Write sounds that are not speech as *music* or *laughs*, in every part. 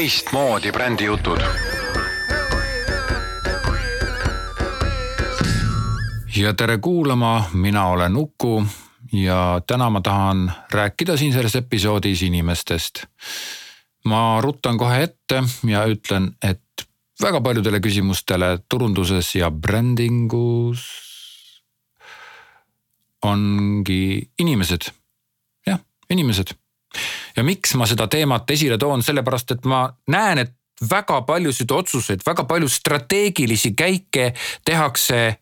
teistmoodi brändijutud. ja tere kuulama, mina olen Uku ja täna ma tahan rääkida siin selles episoodis inimestest. ma ruttan kohe ette ja ütlen, et väga paljudele küsimustele turunduses ja brändingus ongi inimesed. jah, inimesed ja miks ma seda teemat esile toon, sellepärast et ma näen, et väga paljusid otsuseid, väga palju strateegilisi käike tehakse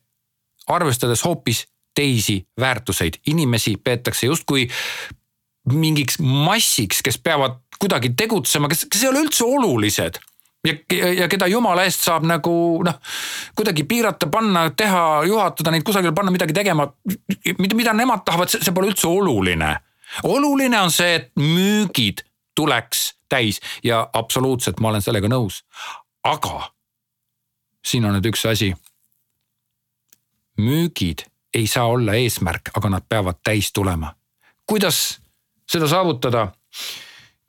arvestades hoopis teisi väärtuseid. inimesi peetakse justkui mingiks massiks, kes peavad kuidagi tegutsema, kes, kes ei ole üldse olulised ja, ja keda jumala eest saab nagu noh, kuidagi piirata, panna, teha, juhatada neid kusagile, panna midagi tegema. mida, mida nemad tahavad, see pole üldse oluline oluline on see, et müügid tuleks täis ja absoluutselt ma olen sellega nõus. aga siin on nüüd üks asi. müügid ei saa olla eesmärk, aga nad peavad täis tulema. kuidas seda saavutada?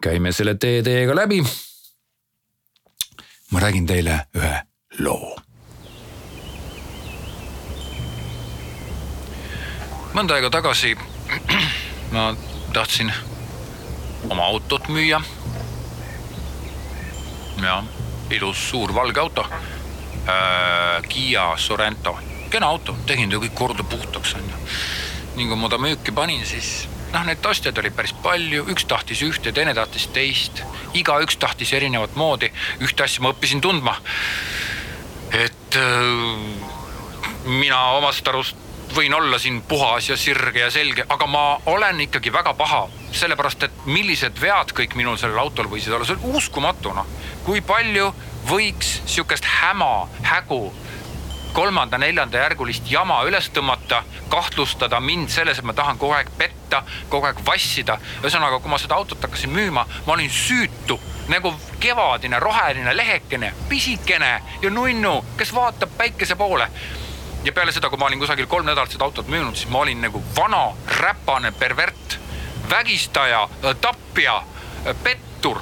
käime selle tee teiega läbi. ma räägin teile ühe loo. mõnda aega tagasi ma tahtsin oma autot müüa. ja ilus suur valge auto äh,. Kiia Sorento, kena auto, tegin ta kõik korda puhtaks onju. nii kui ma ta müüki panin, siis noh, neid ostjaid oli päris palju, üks tahtis ühte, teine tahtis teist, igaüks tahtis erinevat moodi. ühte asja ma õppisin tundma. et äh, mina omast arust võin olla siin puhas ja sirge ja selge, aga ma olen ikkagi väga paha, sellepärast et millised vead kõik minul sellel autol võisid olla, see on uskumatu noh. kui palju võiks sihukest häma, hägu, kolmanda-neljandajärgulist jama üles tõmmata, kahtlustada mind selles, et ma tahan kogu aeg petta, kogu aeg vassida. ühesõnaga, kui ma seda autot hakkasin müüma, ma olin süütu nagu kevadine roheline lehekene, pisikene ja nunnu, kes vaatab päikese poole ja peale seda, kui ma olin kusagil kolm nädalat seda autot müünud, siis ma olin nagu vana räpane pervert, vägistaja, tapja, pettur,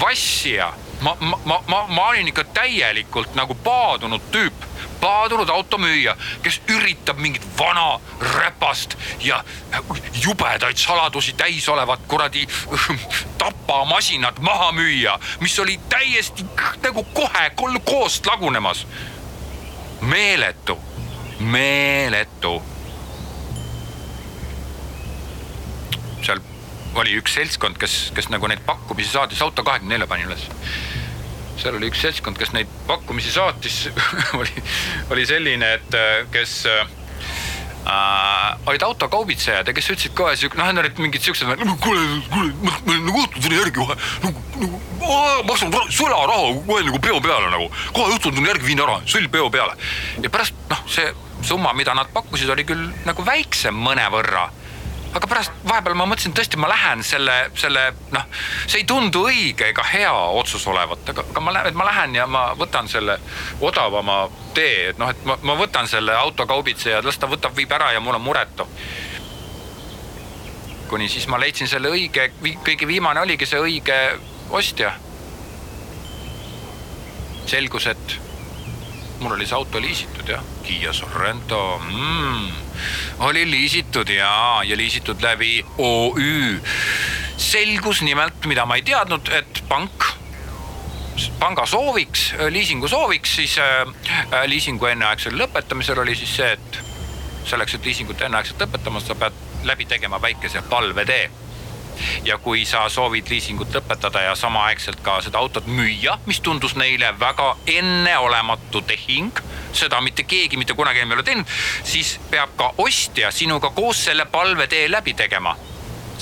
vassija. ma, ma, ma, ma, ma olin ikka täielikult nagu paadunud tüüp, paadunud automüüja, kes üritab mingit vana räpast ja jubedaid saladusi täis olevat kuradi *laughs* tapamasinat maha müüa, mis oli täiesti nagu kohe koost lagunemas meeletu meeletu. seal oli üks seltskond, kes, kes nagu neid pakkumisi saatis, auto kahekümne nelja panin üles. seal oli üks seltskond, kes neid pakkumisi saatis *laughs* oli, oli selline, et kes äh, olid autokaubitsejad ja kes ütlesid kohe siuke, noh, need olid mingid siuksed, kuule, kuule, ma, ma nagu õhtul tulin järgi kohe nagu, nagu maksan sularaha kohe nagu peo peale nagu, kohe õhtul tulin järgi, viin ära, sõlm peo peale. ja pärast noh, see summa, mida nad pakkusid, oli küll nagu väiksem mõnevõrra. Aga pärast vahepeal ma mõtlesin tõesti, ma lähen selle, selle noh, see ei tundu õige ega hea otsus olevat, aga, aga ma lähen, ma lähen ja ma võtan selle odavama tee, et noh, et ma, ma võtan selle autokaubitseja, las ta võtab, viib ära ja mul on muretu kuni siis ma leidsin selle õige, kõige viimane oligi see õige ostja. selgus, et mul oli see auto liisitud jah, Kiia Sorrento mm, oli liisitud ja, ja liisitud läbi OÜ. selgus nimelt, mida ma ei teadnud, et pank panga sooviks, liisingu sooviks, siis äh, liisingu enneaegsel lõpetamisel oli siis see, et selleks, et liisingut enneaegselt lõpetama, sa pead läbi tegema väikese palvetee ja kui sa soovid liisingut lõpetada ja samaaegselt ka seda autot müüa, mis tundus neile väga enneolematu tehing, seda mitte keegi mitte kunagi ei ole teinud, siis peab ka ostja sinuga koos selle palvetee läbi tegema.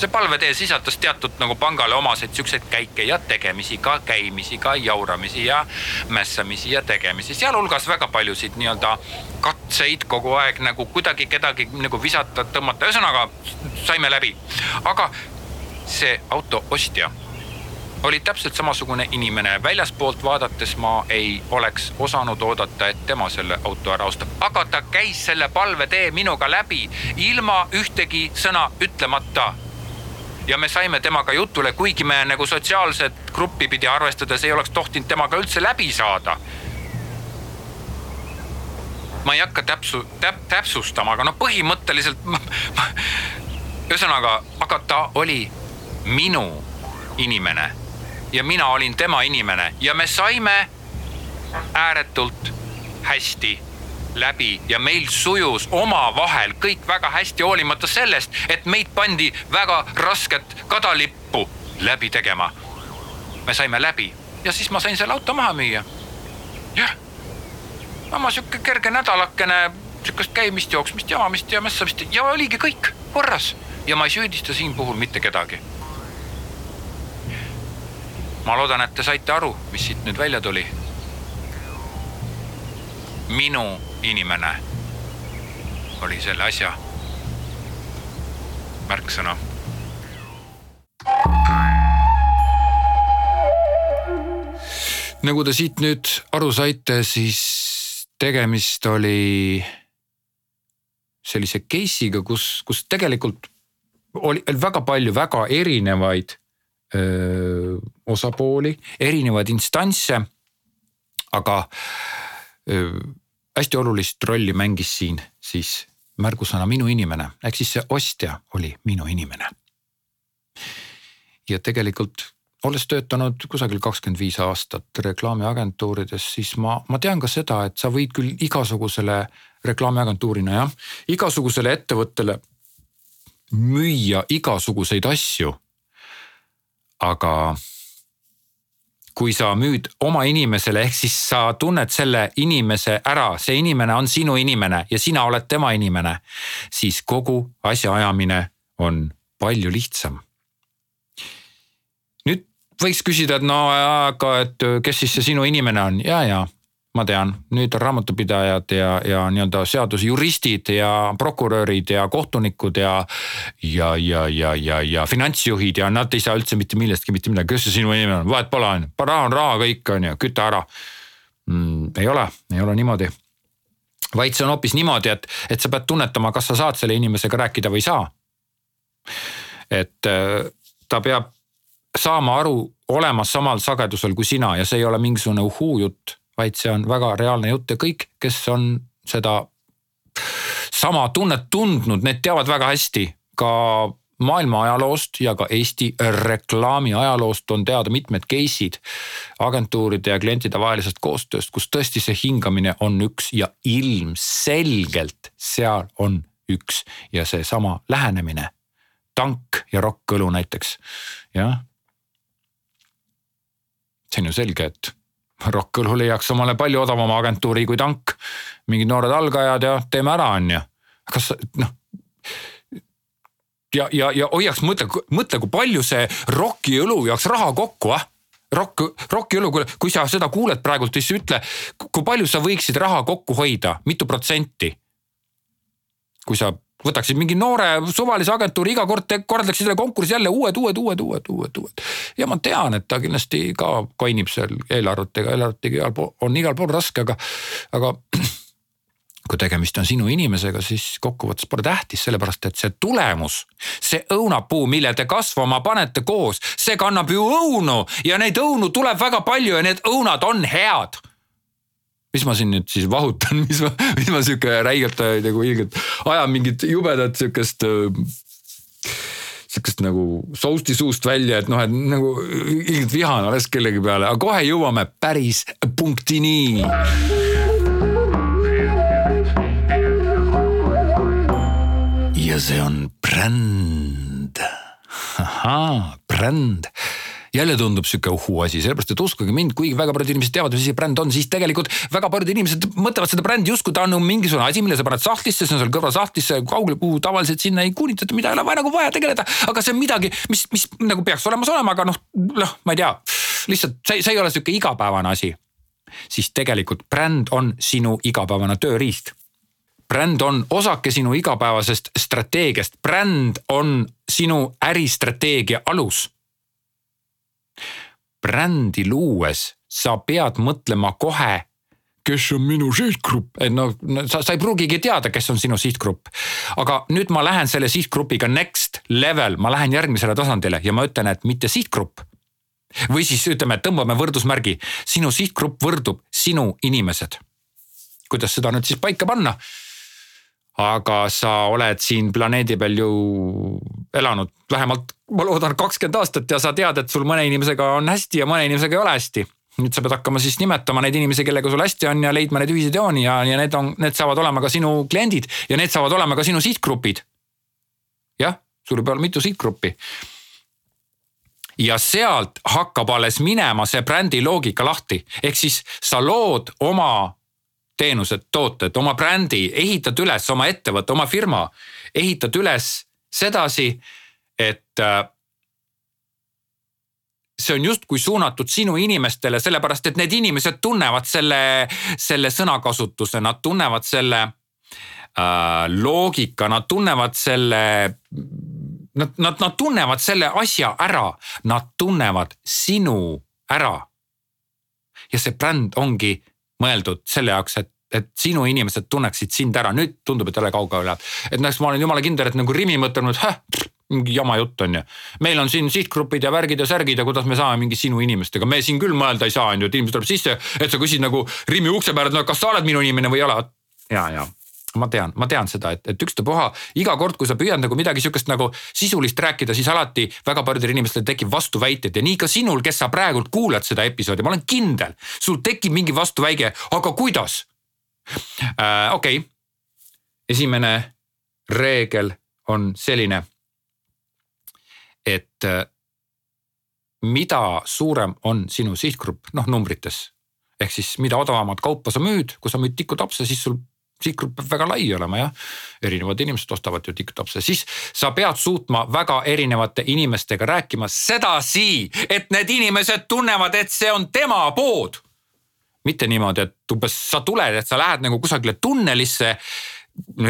See palvetee sisaldas teatud nagu pangale omaseid siukseid käike ja tegemisi, ka käimisi, ka jauramisi ja mässamisi ja tegemisi, sealhulgas väga paljusid nii-öelda katseid kogu aeg nagu kuidagi kedagi nagu visata, tõmmata, ühesõnaga saime läbi. aga see auto ostja oli täpselt samasugune inimene, väljaspoolt vaadates ma ei oleks osanud oodata, et tema selle auto ära ostab, aga ta käis selle palvetee minuga läbi ilma ühtegi sõna ütlemata. ja me saime temaga jutule, kuigi me nagu sotsiaalset gruppi pidi arvestades ei oleks tohtinud temaga üldse läbi saada. Ma ei hakka täpsu- täp,, täpsustama, aga noh, põhimõtteliselt *laughs* ühesõnaga, aga ta oli minu inimene. Ja mina olin tema inimene. Ja me saime ääretult hästi läbi. Ja meil sujus omavahel kõik väga hästi, hoolimata sellest, et meid pandi väga rasket kadalippu läbi tegema. me saime läbi. Ja siis ma sain selle auto maha müüa. jah, oma sihuke kerge nädalakene sihukest käimist, jooksmist, jamamist ja mässamist ja oligi kõik korras. Ja ma ei süüdista siin puhul mitte kedagi. Ma loodan, et te saite aru, mis siit nüüd välja tuli. minu inimene oli selle asja märksõna. nagu te siit nüüd aru saite, siis tegemist oli sellise case'iga, kus, kus tegelikult oli väga palju väga erinevaid osapooli, erinevaid instantse. aga hästi olulist rolli mängis siin siis märgusõna minu inimene, ehk siis see ostja oli minu inimene. ja tegelikult olles töötanud kusagil kakskümmend viis aastat reklaamiagentuurides, siis ma, ma tean ka seda, et sa võid küll igasugusele reklaamiagentuurina jah, igasugusele ettevõttele müüa igasuguseid asju. Aga kui sa müüd oma inimesele, ehk siis sa tunned selle inimese ära, see inimene on sinu inimene ja sina oled tema inimene, siis kogu asjaajamine on palju lihtsam. nüüd võiks küsida, et no aga, et kes siis see sinu inimene on? Ja, ja ma tean, nüüd on raamatupidajad ja, ja nii-öelda seadusjuristid ja prokurörid ja kohtunikud ja. ja, ja, ja, ja, ja finantsjuhid ja nad ei saa üldse mitte millestki mitte midagi, kes see sinu inimene on, vahet pole on ju, raha on raha kõik on ju, küta ära mm,. ei ole, ei ole niimoodi. vaid see on hoopis niimoodi, et, et sa pead tunnetama, kas sa saad selle inimesega rääkida või ei saa. et äh, ta peab saama aru olemas samal sagedusel kui sina ja see ei ole mingisugune uhuu jutt vaid see on väga reaalne jutt ja kõik, kes on seda sama tunnet tundnud, need teavad väga hästi ka maailma ajaloost ja ka Eesti reklaami ajaloost on teada mitmed case'id agentuuride ja klientide vahelisest koostööst, kus tõesti see hingamine on üks ja ilmselgelt seal on üks ja seesama lähenemine. tank ja rokk-õlu näiteks, jah. see on ju selge, et Rock-Õlu leiaks omale palju odavama agentuuri kui tank. mingid noored algajad ja teeme ära, on ju. kas noh ja, ja, ja hoiaks mõtle, mõtle, kui palju see Rocki õlu jaoks raha kokku, ah. Rock, Rocki õlu, kui sa seda kuuled praegult, siis ütle, kui palju sa võiksid raha kokku hoida, mitu protsenti? kui sa võtaksid mingi noore suvalise agentuuri, iga kord korraldaksid selle konkursi jälle uued, uued, uued, uued, uued, uued. ja ma tean, et ta kindlasti ka konnib seal eelarvetega, eelarvetega igal pool, on igal pool raske, aga, aga *clears throat* kui tegemist on sinu inimesega, siis kokkuvõttes pole tähtis, sellepärast et see tulemus, see õunapuu, mille te kasvama panete koos, see kannab ju õunu ja neid õunu tuleb väga palju ja need õunad on head mis ma siin nüüd siis vahutan, *laughs* mis ma, mis ma sihuke räigelt nagu ilgelt ajan mingit jubedat sihukest sihukest nagu sousti suust välja, et noh, et nagu ilgelt vihane alles kellegi peale, aga kohe jõuame päris punktini. ja see on bränd. ahhaa, bränd jälle tundub sihuke uhuu asi, sellepärast et uskuge mind, kuigi väga paljud inimesed teavad, mis see bränd on, siis tegelikult väga paljud inimesed mõtlevad seda brändi justkui ta on nagu mingisugune asi, mille sa paned sahtlisse, see on seal kõrval sahtlisse kaugele, kuhu tavaliselt sinna ei kuulitata, mida ei ole vaja nagu vaja tegeleda. aga see on midagi, mis, mis nagu peaks olemas olema, aga noh, noh, ma ei tea, lihtsalt see, see ei ole sihuke igapäevane asi. siis tegelikult bränd on sinu igapäevane tööriist bränd on osake sinu igapäevasest strateegiast, bränd on sinu äristrateegia alus brändi luues sa pead mõtlema kohe kes on minu sihtgrupp, et no sa, sa ei pruugigi teada, kes on sinu sihtgrupp. aga nüüd ma lähen selle sihtgrupiga next level, ma lähen järgmisele tasandile ja ma ütlen, et mitte sihtgrupp. või siis ütleme, tõmbame võrdusmärgi, sinu sihtgrupp võrdub sinu inimesed. kuidas seda nüüd siis paika panna? aga sa oled siin planeedi peal ju elanud vähemalt, ma loodan, kakskümmend aastat ja sa tead, et sul mõne inimesega on hästi ja mõne inimesega ei ole hästi nüüd sa pead hakkama siis nimetama neid inimesi, kellega sul hästi on ja leidma neid ühiseid jooni ja, ja need on, need saavad olema ka sinu kliendid ja need saavad olema ka sinu sihtgrupid. jah, sul võib olla mitu sihtgruppi. ja sealt hakkab alles minema see brändi loogika lahti, ehk siis sa lood oma teenused, tooted, oma brändi, ehitad üles oma ettevõtte, oma firma, ehitad üles sedasi, et äh, see on justkui suunatud sinu inimestele, sellepärast et need inimesed tunnevad selle, selle sõnakasutuse, nad tunnevad selle äh, loogika, nad tunnevad selle. Nad, nad, nad tunnevad selle asja ära, nad tunnevad sinu ära. ja see bränd ongi mõeldud selle jaoks, et et sinu inimesed tunneksid sind ära, nüüd tundub, et jälle kaugele läheb. et näiteks ma olen jumala kindel, et nagu Rimi mõtelnud, häh, mingi jama jutt on ju. meil on siin sihtgrupid ja värgid ja särgid ja kuidas me saame mingi sinu inimestega, me siin küll mõelda ei saa, on ju, et inimene tuleb sisse, et sa küsid nagu Rimi ukse peale, et no kas sa oled minu inimene või ei ole. ja, ja ma tean, ma tean seda, et, et ükstapuha iga kord, kui sa püüad nagu midagi sihukest nagu sisulist rääkida, siis alati väga paljudel inimestel tekib vastuväiteid ja nii ka sinul, kes sa praegult kuulad seda episoodi, ma olen kindel, sul tekib mingi vastuväige, aga kuidas äh,? okei okay., esimene reegel on selline et äh, mida suurem on sinu sihtgrupp, noh numbrites. ehk siis mida odavamat kaupa sa müüd, kui sa müüd tikutapse, siis sul sihtgrupp peab väga lai olema jah. erinevad inimesed ostavad ju tikutapse, siis sa pead suutma väga erinevate inimestega rääkima sedasi, et need inimesed tunnevad, et see on tema pood. Mitte niimoodi, et umbes sa tuled, et sa lähed nagu kusagile tunnelisse,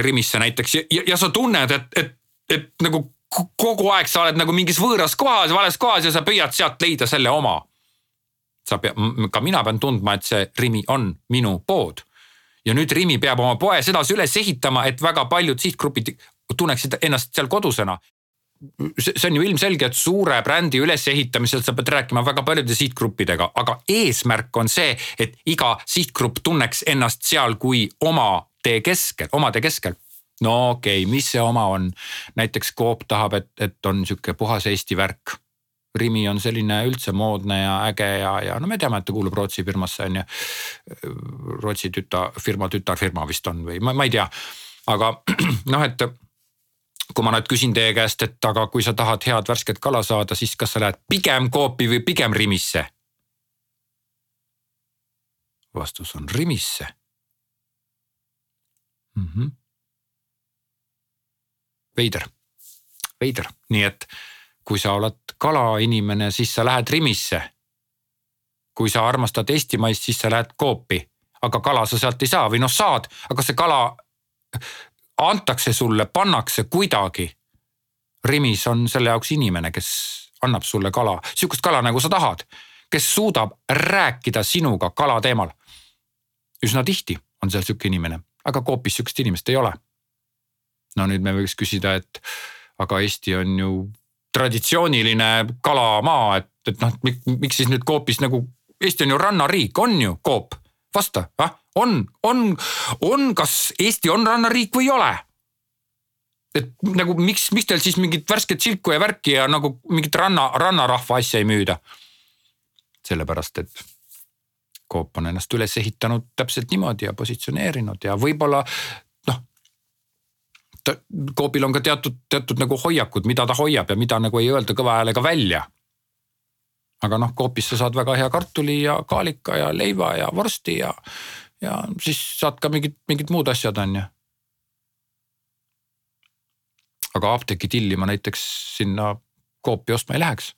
Rimisse näiteks ja, ja, ja sa tunned, et, et, et nagu kogu aeg sa oled nagu mingis võõras kohas, vales kohas ja sa püüad sealt leida selle oma. sa pead, ka mina pean tundma, et see Rimi on minu pood. ja nüüd Rimi peab oma poe sedasi üles ehitama, et väga paljud sihtgrupid tunneksid ennast seal kodusena see on ju ilmselge, et suure brändi ülesehitamisel sa pead rääkima väga paljude sihtgruppidega, aga eesmärk on see, et iga sihtgrupp tunneks ennast seal kui oma tee keskel, omade keskel no okei okay,, mis see oma on? näiteks Coop tahab, et, et on sihuke puhas Eesti värk. Rimi on selline üldse moodne ja äge ja, ja no me teame, et ta kuulub Rootsi firmasse on ju. Rootsi tütar, firma tütarfirma vist on või ma, ma ei tea. aga *clears throat* noh, et kui ma nüüd küsin teie käest, et aga kui sa tahad head värsket kala saada, siis kas sa lähed pigem Coopi või pigem Rimisse? vastus on Rimisse mm. -hmm veider, veider, nii et kui sa oled kalainimene, siis sa lähed Rimisse. kui sa armastad eestimaist, siis sa lähed Coopi, aga kala sa sealt ei saa või noh, saad, aga see kala antakse sulle, pannakse kuidagi. Rimis on selle jaoks inimene, kes annab sulle kala, sihukest kala nagu sa tahad, kes suudab rääkida sinuga kala teemal. üsna tihti on seal sihuke inimene, aga Coopis sihukest inimest ei ole no nüüd me võiks küsida, et aga Eesti on ju traditsiooniline kalamaa, et, et noh, miks siis nüüd Coopis nagu, Eesti on ju rannariik, on ju Coop, vasta, ah on, on, on, kas Eesti on rannariik või ei ole? et nagu miks, miks teil siis mingit värsket silku ja värki ja nagu mingit ranna, rannarahva asja ei müüda? sellepärast, et Coop on ennast üles ehitanud täpselt niimoodi ja positsioneerinud ja võib-olla Coopil on ka teatud, teatud nagu hoiakud, mida ta hoiab ja mida nagu ei öelda kõva häälega välja. aga noh, Coopis sa saad väga hea kartuli ja kaalika ja leiva ja vorsti ja, ja siis saad ka mingid, mingid muud asjad, on ju. aga apteegitilli ma näiteks sinna Coopi ostma ei läheks.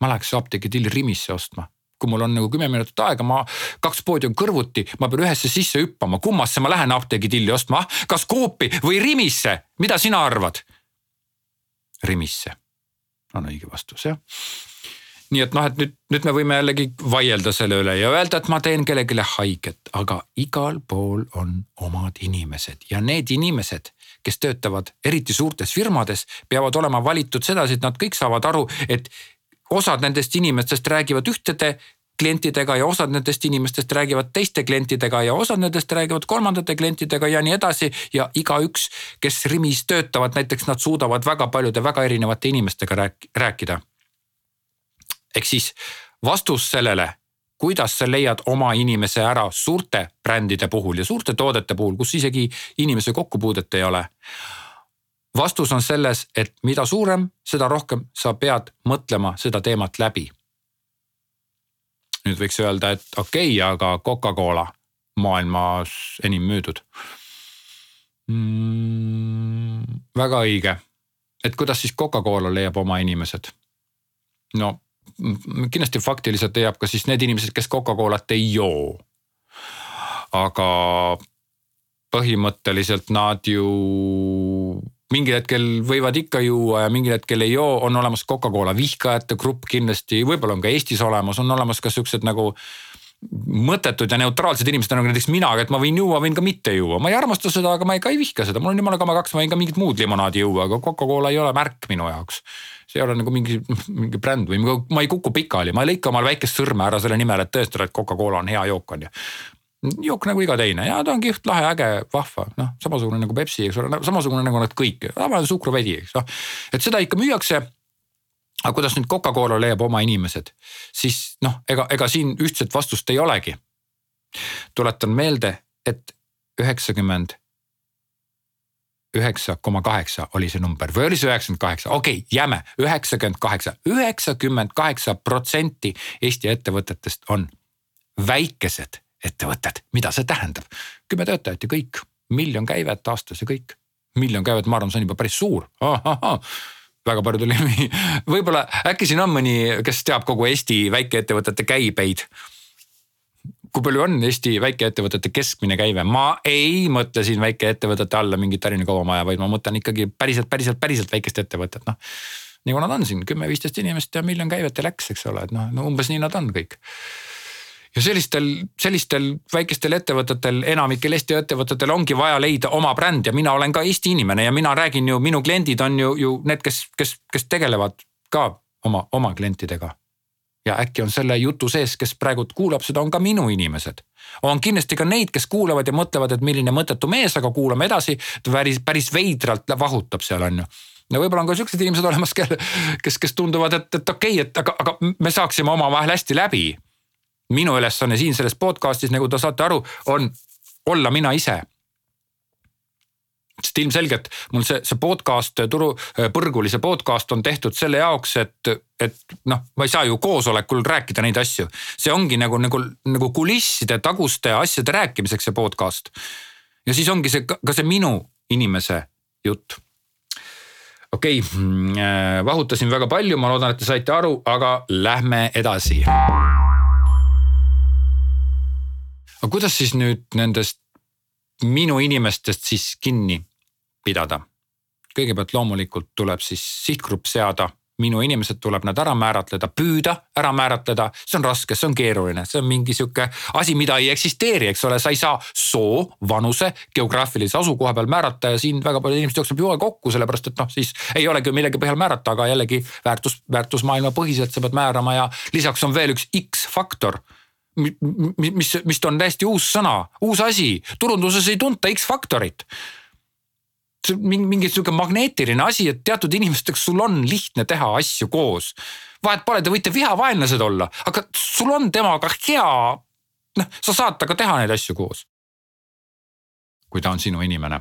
ma läheks apteegitilli Rimisse ostma kui mul on nagu kümme minutit aega, ma kaks poodi on kõrvuti, ma pean ühesse sisse hüppama, kummasse ma lähen apteegitilli ostma, kas Coopi või Rimisse, mida sina arvad? Rimisse on õige vastus jah. Nii et noh, et nüüd, nüüd me võime jällegi vaielda selle üle ja öelda, et ma teen kellelegi haiget, aga igal pool on omad inimesed ja need inimesed, kes töötavad eriti suurtes firmades, peavad olema valitud sedasi, et nad kõik saavad aru, et osad nendest inimestest räägivad ühtede klientidega ja osad nendest inimestest räägivad teiste klientidega ja osad nendest räägivad kolmandate klientidega ja nii edasi. ja igaüks, kes Rimis töötavad, näiteks nad suudavad väga paljude väga erinevate inimestega rääk rääkida. Ehk siis vastus sellele, kuidas sa leiad oma inimese ära suurte brändide puhul ja suurte toodete puhul, kus isegi inimese kokkupuudet ei ole vastus on selles, et mida suurem, seda rohkem sa pead mõtlema seda teemat läbi nüüd võiks öelda, et okei okay,, aga Coca-Cola maailmas enim müüdud mm,. väga õige, et kuidas siis Coca-Cola leiab oma inimesed? no kindlasti faktiliselt leiab ka siis need inimesed, kes Coca-Colat ei joo. aga põhimõtteliselt nad ju mingil hetkel võivad ikka juua ja mingil hetkel ei joo, on olemas Coca-Cola vihkajate grupp kindlasti, võib-olla on ka Eestis olemas, on olemas ka siuksed nagu mõttetud ja neutraalsed inimesed nagu näiteks mina, et ma võin juua, võin ka mitte juua, ma ei armasta seda, aga ma ei, ka ei vihka seda, mul on jumala kama kaks, ma võin ka mingit muud limonaadi juua, aga Coca-Cola ei ole märk minu jaoks. see ei ole nagu mingi, mingi bränd või ma ei kuku pikali, ma ei lõika omale väikest sõrme ära selle nimel, et tõestada, et Coca-Cola on hea jook on ju. Jook nagu iga teine. Ja ta on kihvt, lahe, äge, vahva, noh samasugune nagu Pepsi, eks ole, samasugune nagu nad kõik, tavaline suhkruvesi, eks noh. et seda ikka müüakse. Aga kuidas nüüd Coca-Cola leiab oma inimesed, siis noh, ega, ega siin ühtset vastust ei olegi. tuletan meelde, et üheksakümmend üheksa koma kaheksa oli see number või oli see üheksakümmend kaheksa, okei okay,, jääme üheksakümmend kaheksa, üheksakümmend kaheksa protsenti Eesti ettevõtetest on väikesed ettevõtted, mida see tähendab? kümme töötajat ja kõik, miljon käivet aastas ja kõik. miljon käivet, ma arvan, see on juba päris suur. Väga paljudel, võib-olla äkki siin on mõni, kes teab kogu Eesti väikeettevõtete käibeid? Kui palju on Eesti väikeettevõtete keskmine käive, ma ei mõtle siin väikeettevõtete alla mingit Tallinna kaubamaja, vaid ma mõtlen ikkagi päriselt, päriselt, päriselt väikest ettevõtet, noh. nagu nad on siin kümme-viisteist inimest ja miljon käivet ja läks, eks ole, et noh no, umbes nii nad on kõik ja sellistel, sellistel väikestel ettevõtetel, enamikel Eesti ettevõtetel ongi vaja leida oma bränd ja mina olen ka Eesti inimene ja mina räägin ju, minu kliendid on ju, ju need, kes, kes, kes tegelevad ka oma, oma klientidega. ja äkki on selle jutu sees, kes praegu kuulab seda, on ka minu inimesed. on kindlasti ka neid, kes kuulavad ja mõtlevad, et milline mõttetu mees, aga kuulame edasi. päris, päris veidralt vahutab seal on ju no võib-olla on ka siuksed inimesed olemas, kes, kes tunduvad, et, et okei okay,, et aga, aga me saaksime omavahel hästi läbi minu ülesanne siin selles podcast'is, nagu te saate aru, on olla mina ise sest ilmselgelt mul see, see podcast, turu, põrgulise podcast on tehtud selle jaoks, et, et noh, ma ei saa ju koosolekul rääkida neid asju. see ongi nagu, nagu, nagu kulisside taguste asjade rääkimiseks, see podcast. ja siis ongi see ka see minu inimese jutt. okei okay,, mm, äh, vahutasin väga palju, ma loodan, et te saite aru, aga lähme edasi aga kuidas siis nüüd nendest minu inimestest siis kinni pidada? kõigepealt loomulikult tuleb siis sihtgrupp seada, minu inimesed tuleb nad ära määratleda, püüda ära määratleda, see on raske, see on keeruline, see on mingi sihuke asi, mida ei eksisteeri, eks ole, sa ei saa soo, vanuse, geograafilise asukoha peal määrata ja siin väga paljud inimesed jooksevad joe kokku, sellepärast et noh, siis ei olegi millegi põhjal määrata, aga jällegi väärtus, väärtusmaailma põhiselt sa pead määrama ja lisaks on veel üks X-faktor mis, mis on täiesti uus sõna, uus asi, turunduses ei tunta X-faktorit see mingi, mingi sihuke magneetiline asi, et teatud inimestega sul on lihtne teha asju koos. vahet pole, te võite vihavaenlased olla, aga sul on temaga hea. noh, sa saad temaga teha neid asju koos. kui ta on sinu inimene.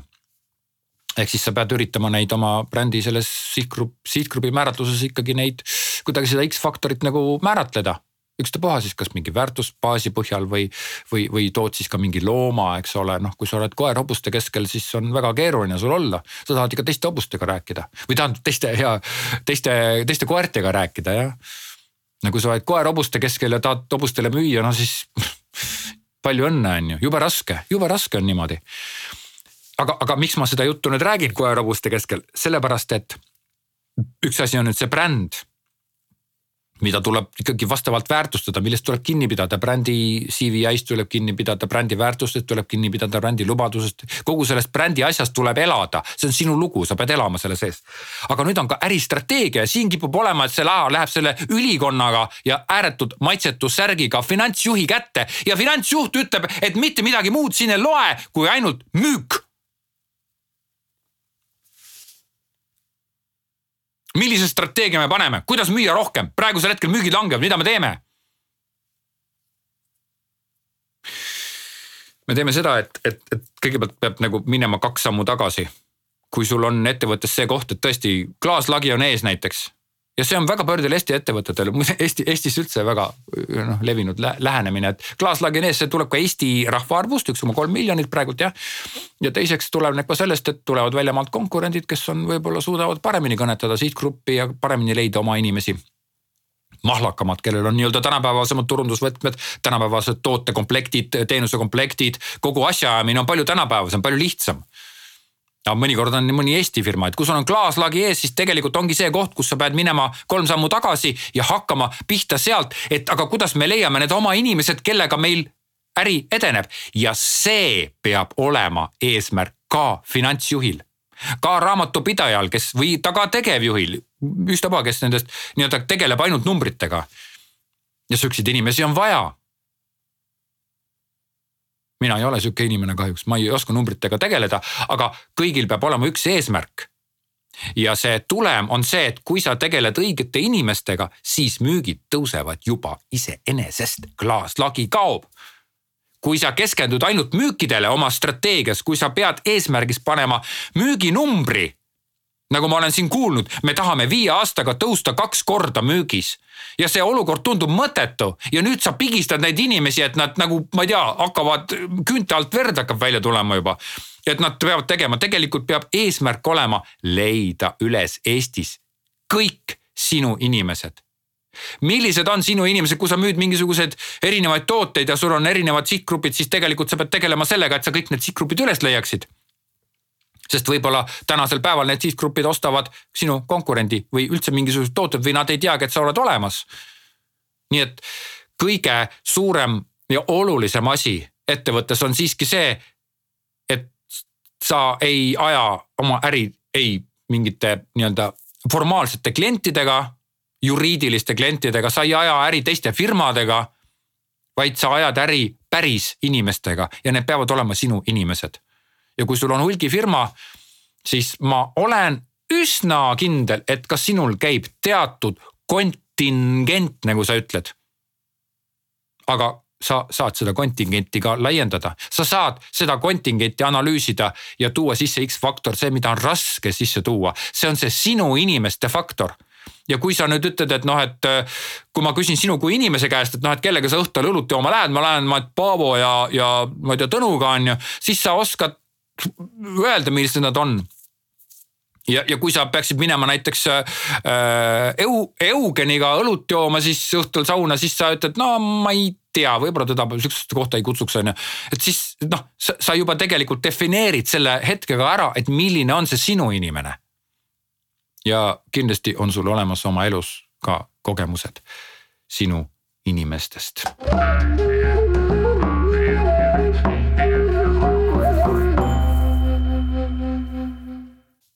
ehk siis sa pead üritama neid oma brändi selles sihtgrupp, sihtgrupi määratluses ikkagi neid kuidagi seda X-faktorit nagu määratleda ükstapuha siis kas mingi väärtusbaasi põhjal või, või, või tood siis ka mingi looma, eks ole, noh, kui sa oled koer hobuste keskel, siis on väga keeruline sul olla. sa tahad ikka teiste hobustega rääkida või tähendab teiste ja teiste, teiste koertega rääkida jah. no kui sa oled koer hobuste keskel ja tahad hobustele müüa, no siis *laughs* palju õnne, on ju, jube raske, jube raske on niimoodi. aga, aga miks ma seda juttu nüüd räägin koer hobuste keskel, sellepärast et üks asi on nüüd see bränd mida tuleb ikkagi vastavalt väärtustada, millest tuleb kinni pidada, brändi CVI-st tuleb kinni pidada, brändi väärtustest tuleb kinni pidada, brändi lubadusest. kogu sellest brändi asjast tuleb elada, see on sinu lugu, sa pead elama selle sees. aga nüüd on ka äristrateegia ja siin kipub olema, et see laha läheb selle ülikonnaga ja ääretud maitsetu särgiga finantsjuhi kätte ja finantsjuht ütleb, et mitte midagi muud siin ei loe, kui ainult müük millise strateegia me paneme, kuidas müüa rohkem, praegusel hetkel müügid langevad, mida me teeme? me teeme seda, et, et, et kõigepealt peab nagu minema kaks sammu tagasi. kui sul on ettevõttes see koht, et tõesti klaaslagi on ees näiteks ja see on väga paljudel Eesti ettevõtetel, Eesti, Eestis üldse väga noh, levinud lä lähenemine, et klaaslagi on ees, see tuleb ka Eesti rahvaarvust, üks koma kolm miljonit praegult jah. ja teiseks tuleneb ka sellest, et tulevad väljamaalt konkurendid, kes on, võib-olla suudavad paremini kõnetada sihtgruppi ja paremini leida oma inimesi mahlakamad, kellel on nii-öelda tänapäevasemad turundusvõtmed, tänapäevased tootekomplektid, teenusekomplektid, kogu asjaajamine on palju tänapäevasem, palju lihtsam aga mõnikord on mõni Eesti firma, et kui sul on klaaslagi ees, siis tegelikult ongi see koht, kus sa pead minema kolm sammu tagasi ja hakkama pihta sealt, et aga kuidas me leiame need oma inimesed, kellega meil äri edeneb ja see peab olema eesmärk ka finantsjuhil ka raamatupidajal, kes või ta ka tegevjuhil, ükstapuha, kes nendest nii-öelda tegeleb ainult numbritega. ja siukseid inimesi on vaja mina ei ole sihuke inimene kahjuks, ma ei oska numbritega tegeleda, aga kõigil peab olema üks eesmärk. ja see tulem on see, et kui sa tegeled õigete inimestega, siis müügid tõusevad juba iseenesest, klaaslagi kaob kui sa keskendud ainult müükidele oma strateegias, kui sa pead eesmärgiks panema müüginumbri nagu ma olen siin kuulnud, me tahame viie aastaga tõusta kaks korda müügis. Ja see olukord tundub mõttetu ja nüüd sa pigistad neid inimesi, et nad nagu ma ei tea, hakkavad küünte alt verd hakkab välja tulema juba. et nad peavad tegema, tegelikult peab eesmärk olema leida üles Eestis kõik sinu inimesed. Millised on sinu inimesed, kui sa müüd mingisuguseid erinevaid tooteid ja sul on erinevad sihtgrupid, siis tegelikult sa pead tegelema sellega, et sa kõik need sihtgrupid üles leiaksid sest võib-olla tänasel päeval need sihtgrupid ostavad sinu konkurendi või üldse mingisugused tooted või nad ei teagi, et sa oled olemas. nii et kõige suurem ja olulisem asi ettevõttes on siiski see, et sa ei aja oma äri ei mingite nii-öelda formaalsete klientidega, juriidiliste klientidega, sa ei aja äri teiste firmadega, vaid sa ajad äri päris inimestega ja need peavad olema sinu inimesed ja kui sul on hulgifirma, siis ma olen üsna kindel, et ka sinul käib teatud kontingent, nagu sa ütled. aga sa saad seda kontingenti ka laiendada, sa saad seda kontingenti analüüsida ja tuua sisse X-faktor, see, mida on raske sisse tuua, see on see sinu inimeste faktor. Ja kui sa nüüd ütled, et noh, et kui ma küsin sinu kui inimese käest, et noh, et kellega sa õhtul õlut jooma lähed, ma lähen, ma Paavo ja, ja ma ei tea, Tõnuga on ju, siis sa oskad öelda, millised nad on ja, ja kui sa peaksid minema näiteks äh, Eu-, Eugeniga õlut jooma, siis õhtul sauna, siis sa ütled, no ma ei tea, võib-olla teda sihukesesse kohta ei kutsuks, on ju. et siis noh, sa juba tegelikult defineerid selle hetkega ära, et milline on see sinu inimene. ja kindlasti on sul olemas oma elus ka kogemused sinu inimestest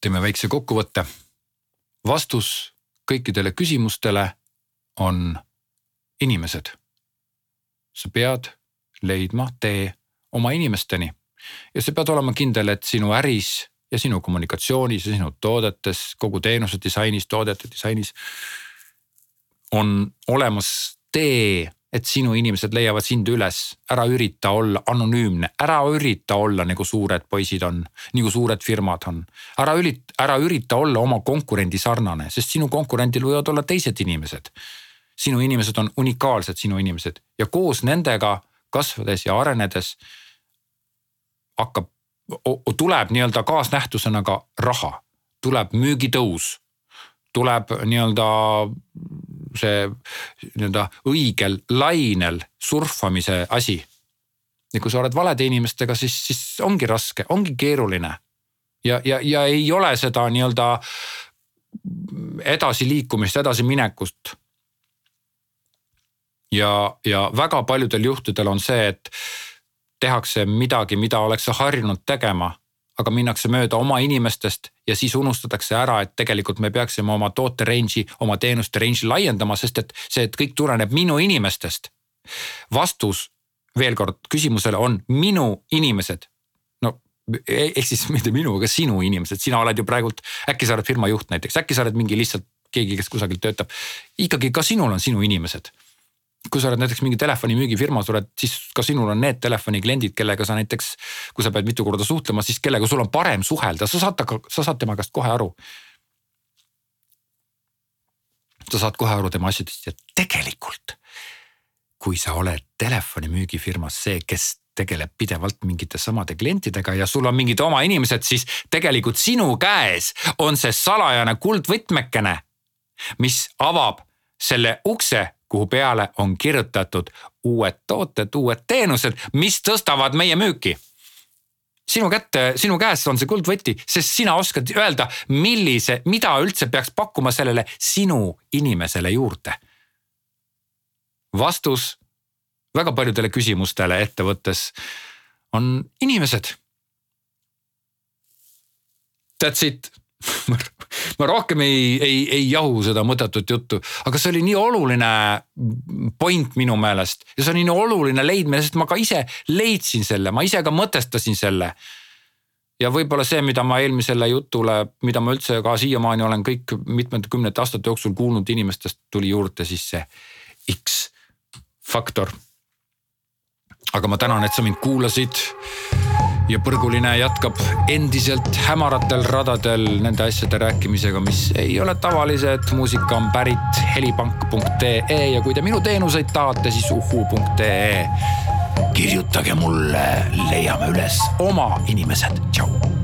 teeme väikse kokkuvõtte. vastus kõikidele küsimustele on inimesed. sa pead leidma tee oma inimesteni ja sa pead olema kindel, et sinu äris ja sinu kommunikatsioonis ja sinu toodetes, kogu teenuse disainis, toodete disainis on olemas tee et sinu inimesed leiavad sind üles, ära ürita olla anonüümne, ära ürita olla nagu suured poisid on, nagu suured firmad on. ära ürita, ära ürita olla oma konkurendi sarnane, sest sinu konkurendil võivad olla teised inimesed. sinu inimesed on unikaalsed sinu inimesed. Ja koos nendega kasvades ja arenedes hakkab, tuleb nii-öelda kaasnähtusena ka raha, tuleb müügitõus, tuleb nii-öelda see nii-öelda õigel lainel surfamise asi. ja kui sa oled valede inimestega, siis, siis ongi raske, ongi keeruline. ja, ja, ja ei ole seda nii-öelda edasiliikumist, edasiminekut. ja, ja väga paljudel juhtudel on see, et tehakse midagi, mida ollakse harjunud tegema aga minnakse mööda oma inimestest ja siis unustatakse ära, et tegelikult me peaksime oma toote range'i, oma teenuste range'i laiendama, sest et see, et kõik tuleneb minu inimestest. vastus veel kord küsimusele on minu inimesed. no e-, ehk siis *laughs* mitte minu, aga sinu inimesed, sina oled ju praegult, äkki sa oled firma juht näiteks, äkki sa oled mingi lihtsalt keegi, kes kusagil töötab. ikkagi ka sinul on sinu inimesed kui sa oled näiteks mingi telefonimüügifirmas oled, siis ka sinul on need telefonikliendid, kellega sa näiteks, kui sa pead mitu korda suhtlema, siis kellega sul on parem suhelda, sa saad temaga, sa saad tema käest kohe aru. sa saad kohe aru tema asjadest ja tegelikult, kui sa oled telefonimüügifirmas see, kes tegeleb pidevalt mingite samade klientidega ja sul on mingid oma inimesed, siis tegelikult sinu käes on see salajane kuldvõtmekene, mis avab selle ukse kuhu peale on kirjutatud uued tooted, uued teenused, mis tõstavad meie müüki sinu kätte, sinu käes on see kuldvõti, sest sina oskad öelda, millise, mida üldse peaks pakkuma sellele sinu inimesele juurde. vastus väga paljudele küsimustele ettevõttes on inimesed. That's it *laughs* ma rohkem ei, ei, ei jahu seda mõttetut juttu, aga see oli nii oluline point minu meelest ja see on nii oluline leidmine, sest ma ka ise leidsin selle, ma ise ka mõtestasin selle. ja võib-olla see, mida ma eelmisele jutule, mida ma üldse ka siiamaani olen kõik mitmete kümnete aastate jooksul kuulnud inimestest, tuli juurde siis see X faktor. aga ma tänan, et sa mind kuulasid ja Põrguline jätkab endiselt hämaratel radadel nende asjade rääkimisega, mis ei ole tavalised. muusika on pärit helipank.ee ja kui te minu teenuseid tahate, siis uhu.ee. kirjutage mulle, leiame üles oma inimesed, tšau